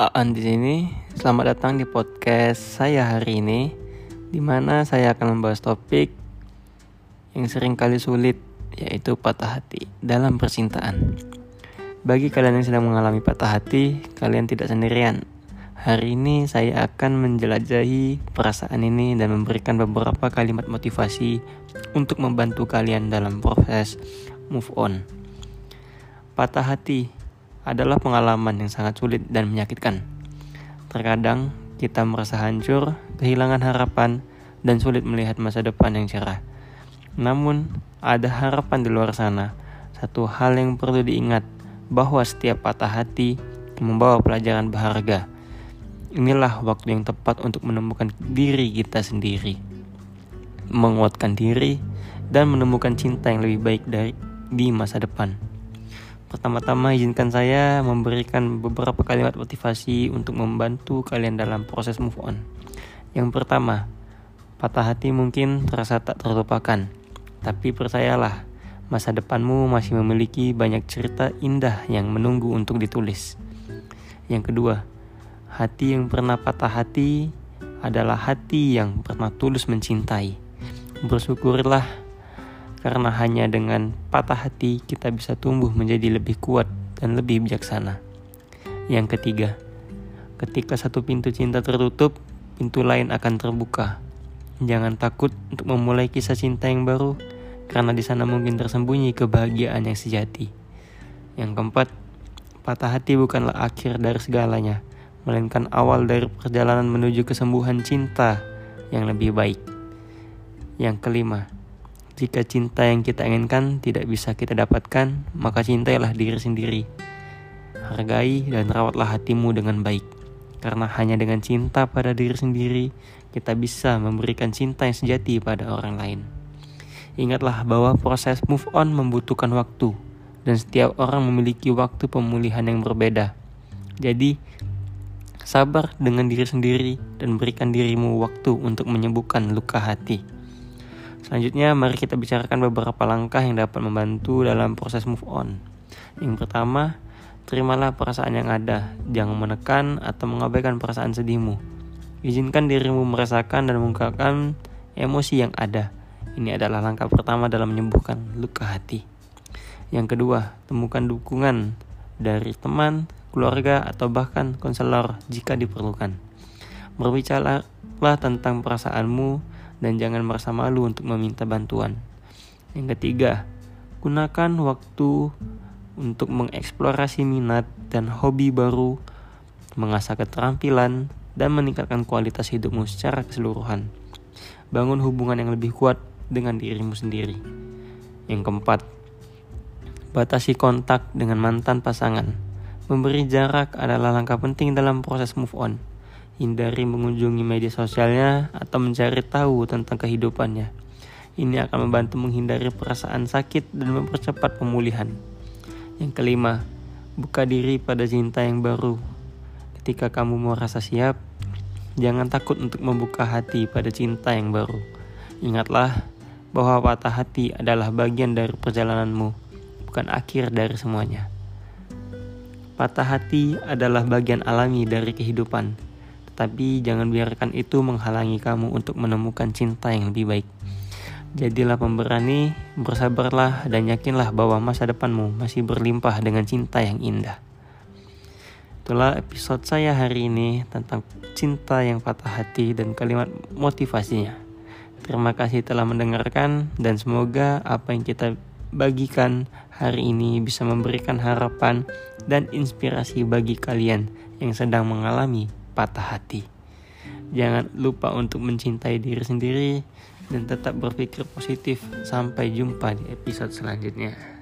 Aan di sini. Selamat datang di podcast saya hari ini, di mana saya akan membahas topik yang sering kali sulit, yaitu patah hati dalam percintaan. Bagi kalian yang sedang mengalami patah hati, kalian tidak sendirian. Hari ini saya akan menjelajahi perasaan ini dan memberikan beberapa kalimat motivasi untuk membantu kalian dalam proses move on. Patah hati adalah pengalaman yang sangat sulit dan menyakitkan. Terkadang kita merasa hancur, kehilangan harapan, dan sulit melihat masa depan yang cerah. Namun, ada harapan di luar sana. Satu hal yang perlu diingat bahwa setiap patah hati membawa pelajaran berharga. Inilah waktu yang tepat untuk menemukan diri kita sendiri, menguatkan diri, dan menemukan cinta yang lebih baik dari di masa depan. Pertama-tama izinkan saya memberikan beberapa kalimat motivasi untuk membantu kalian dalam proses move on. Yang pertama, patah hati mungkin terasa tak terlupakan, tapi percayalah, masa depanmu masih memiliki banyak cerita indah yang menunggu untuk ditulis. Yang kedua, hati yang pernah patah hati adalah hati yang pernah tulus mencintai. Bersyukurlah karena hanya dengan patah hati kita bisa tumbuh menjadi lebih kuat dan lebih bijaksana. Yang ketiga, ketika satu pintu cinta tertutup, pintu lain akan terbuka. Jangan takut untuk memulai kisah cinta yang baru, karena di sana mungkin tersembunyi kebahagiaan yang sejati. Yang keempat, patah hati bukanlah akhir dari segalanya, melainkan awal dari perjalanan menuju kesembuhan cinta yang lebih baik. Yang kelima, jika cinta yang kita inginkan tidak bisa kita dapatkan, maka cintailah diri sendiri. Hargai dan rawatlah hatimu dengan baik. Karena hanya dengan cinta pada diri sendiri, kita bisa memberikan cinta yang sejati pada orang lain. Ingatlah bahwa proses move on membutuhkan waktu, dan setiap orang memiliki waktu pemulihan yang berbeda. Jadi, sabar dengan diri sendiri dan berikan dirimu waktu untuk menyembuhkan luka hati. Selanjutnya, mari kita bicarakan beberapa langkah yang dapat membantu dalam proses move on. Yang pertama, terimalah perasaan yang ada. Jangan menekan atau mengabaikan perasaan sedihmu. Izinkan dirimu merasakan dan mengungkapkan emosi yang ada. Ini adalah langkah pertama dalam menyembuhkan luka hati. Yang kedua, temukan dukungan dari teman, keluarga, atau bahkan konselor jika diperlukan. Berbicaralah tentang perasaanmu dan jangan merasa malu untuk meminta bantuan. Yang ketiga, gunakan waktu untuk mengeksplorasi minat dan hobi baru, mengasah keterampilan, dan meningkatkan kualitas hidupmu secara keseluruhan. Bangun hubungan yang lebih kuat dengan dirimu sendiri. Yang keempat, batasi kontak dengan mantan pasangan. Memberi jarak adalah langkah penting dalam proses move on hindari mengunjungi media sosialnya atau mencari tahu tentang kehidupannya. Ini akan membantu menghindari perasaan sakit dan mempercepat pemulihan. Yang kelima, buka diri pada cinta yang baru. Ketika kamu merasa siap, jangan takut untuk membuka hati pada cinta yang baru. Ingatlah bahwa patah hati adalah bagian dari perjalananmu, bukan akhir dari semuanya. Patah hati adalah bagian alami dari kehidupan tapi jangan biarkan itu menghalangi kamu untuk menemukan cinta yang lebih baik. Jadilah pemberani, bersabarlah, dan yakinlah bahwa masa depanmu masih berlimpah dengan cinta yang indah. Itulah episode saya hari ini tentang cinta yang patah hati dan kalimat motivasinya. Terima kasih telah mendengarkan, dan semoga apa yang kita bagikan hari ini bisa memberikan harapan dan inspirasi bagi kalian yang sedang mengalami patah hati. Jangan lupa untuk mencintai diri sendiri dan tetap berpikir positif. Sampai jumpa di episode selanjutnya.